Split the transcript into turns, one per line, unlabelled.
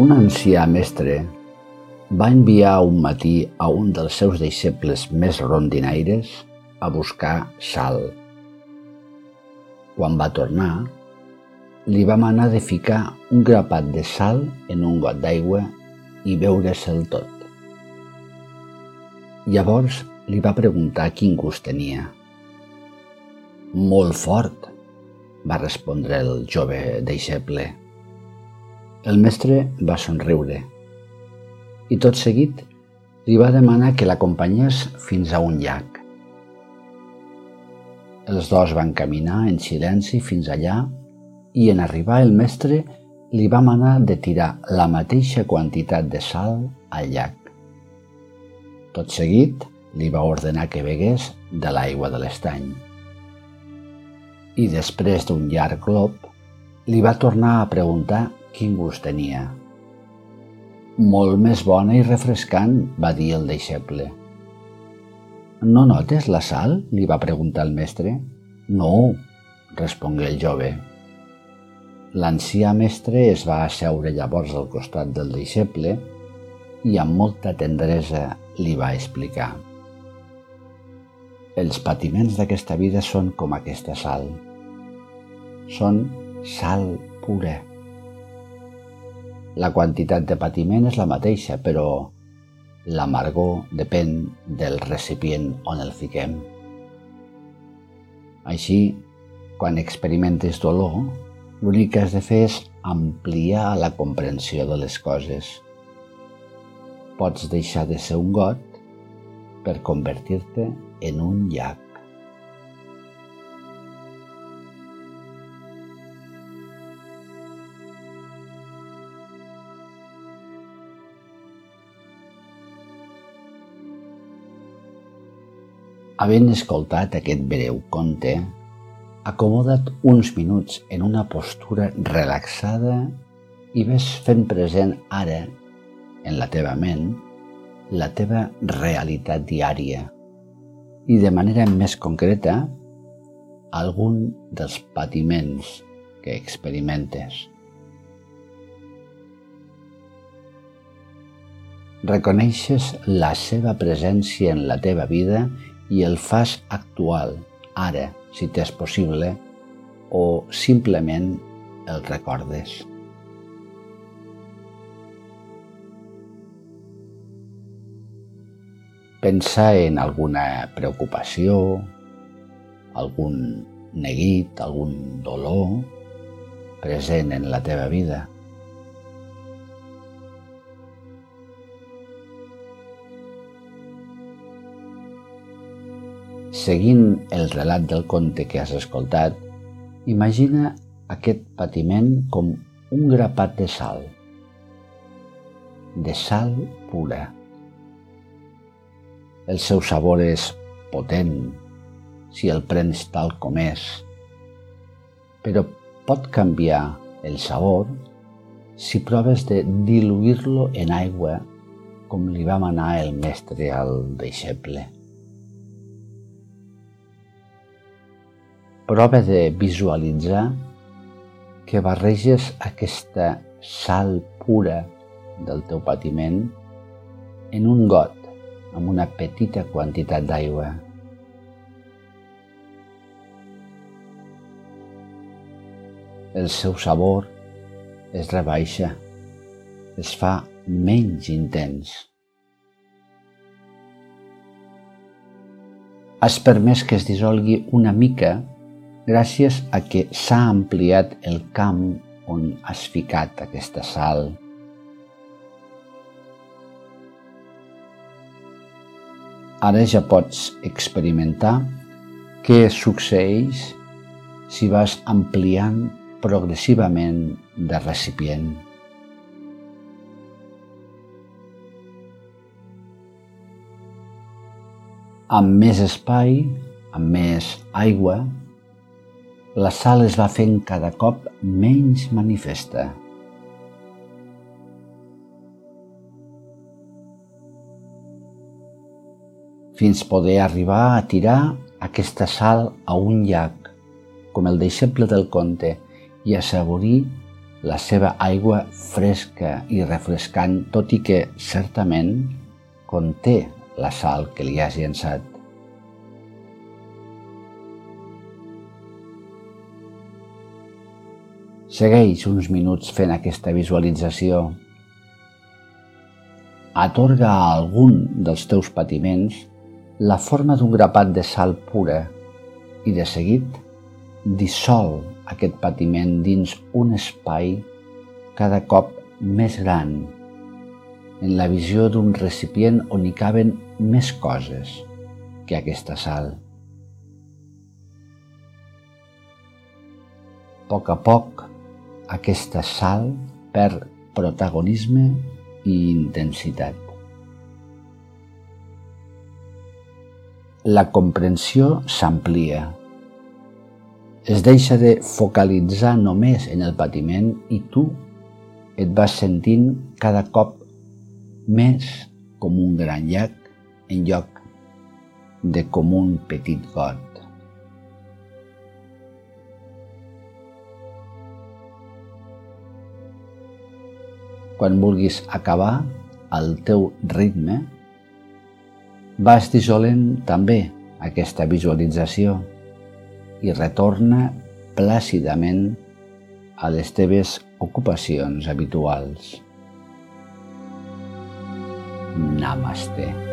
Un ancià mestre va enviar un matí a un dels seus deixebles més rondinaires a buscar sal. Quan va tornar, li va manar de ficar un grapat de sal en un got d'aigua i beure-se'l tot. Llavors li va preguntar quin gust tenia. Molt fort, va respondre el jove deixeble. El mestre va somriure i tot seguit li va demanar que l'acompanyés fins a un llac. Els dos van caminar en silenci fins allà i en arribar el mestre li va manar de tirar la mateixa quantitat de sal al llac. Tot seguit li va ordenar que begués de l'aigua de l'estany. I després d'un llarg glob, li va tornar a preguntar Quin gust tenia. Molt més bona i refrescant, va dir el deixeble. No notes la sal? li va preguntar el mestre. No, respongué el jove. L'ancià mestre es va asseure llavors al costat del deixeble i amb molta tendresa li va explicar. Els patiments d'aquesta vida són com aquesta sal. Són sal pura. La quantitat de patiment és la mateixa, però l'amargor depèn del recipient on el fiquem. Així, quan experimentes dolor, l'únic que has de fer és ampliar la comprensió de les coses. Pots deixar de ser un got per convertir-te en un llac. Havent escoltat aquest breu conte, acomoda't uns minuts en una postura relaxada i ves fent present ara, en la teva ment, la teva realitat diària i de manera més concreta algun dels patiments que experimentes. Reconeixes la seva presència en la teva vida i el fas actual, ara, si t'és possible, o simplement el recordes. Pensa en alguna preocupació, algun neguit, algun dolor present en la teva vida. Seguint el relat del conte que has escoltat, imagina aquest patiment com un grapat de sal, de sal pura. El seu sabor és potent si el prens tal com és, però pot canviar el sabor si proves de diluir-lo en aigua com li va manar el mestre al deixeble. Prova de visualitzar que barreges aquesta sal pura del teu patiment en un got amb una petita quantitat d'aigua. El seu sabor es rebaixa, es fa menys intens. Has permès que es dissolgui una mica gràcies a que s'ha ampliat el camp on has ficat aquesta sal. Ara ja pots experimentar què succeeix si vas ampliant progressivament de recipient. Amb més espai, amb més aigua, la sal es va fent cada cop menys manifesta. fins poder arribar a tirar aquesta sal a un llac, com el deixeble del conte, i assaborir la seva aigua fresca i refrescant, tot i que, certament, conté la sal que li has llençat. Segueix uns minuts fent aquesta visualització. Atorga a algun dels teus patiments la forma d'un grapat de sal pura i de seguit dissol aquest patiment dins un espai cada cop més gran, en la visió d'un recipient on hi caben més coses que aquesta sal. A poc a poc, aquesta sal perd protagonisme i intensitat. La comprensió s'amplia es deixa de focalitzar només en el patiment i tu et vas sentint cada cop més com un gran llac en lloc de com un petit got. Quan vulguis acabar al teu ritme, vas dissolent també aquesta visualització i retorna plàcidament a les teves ocupacions habituals. Namaste.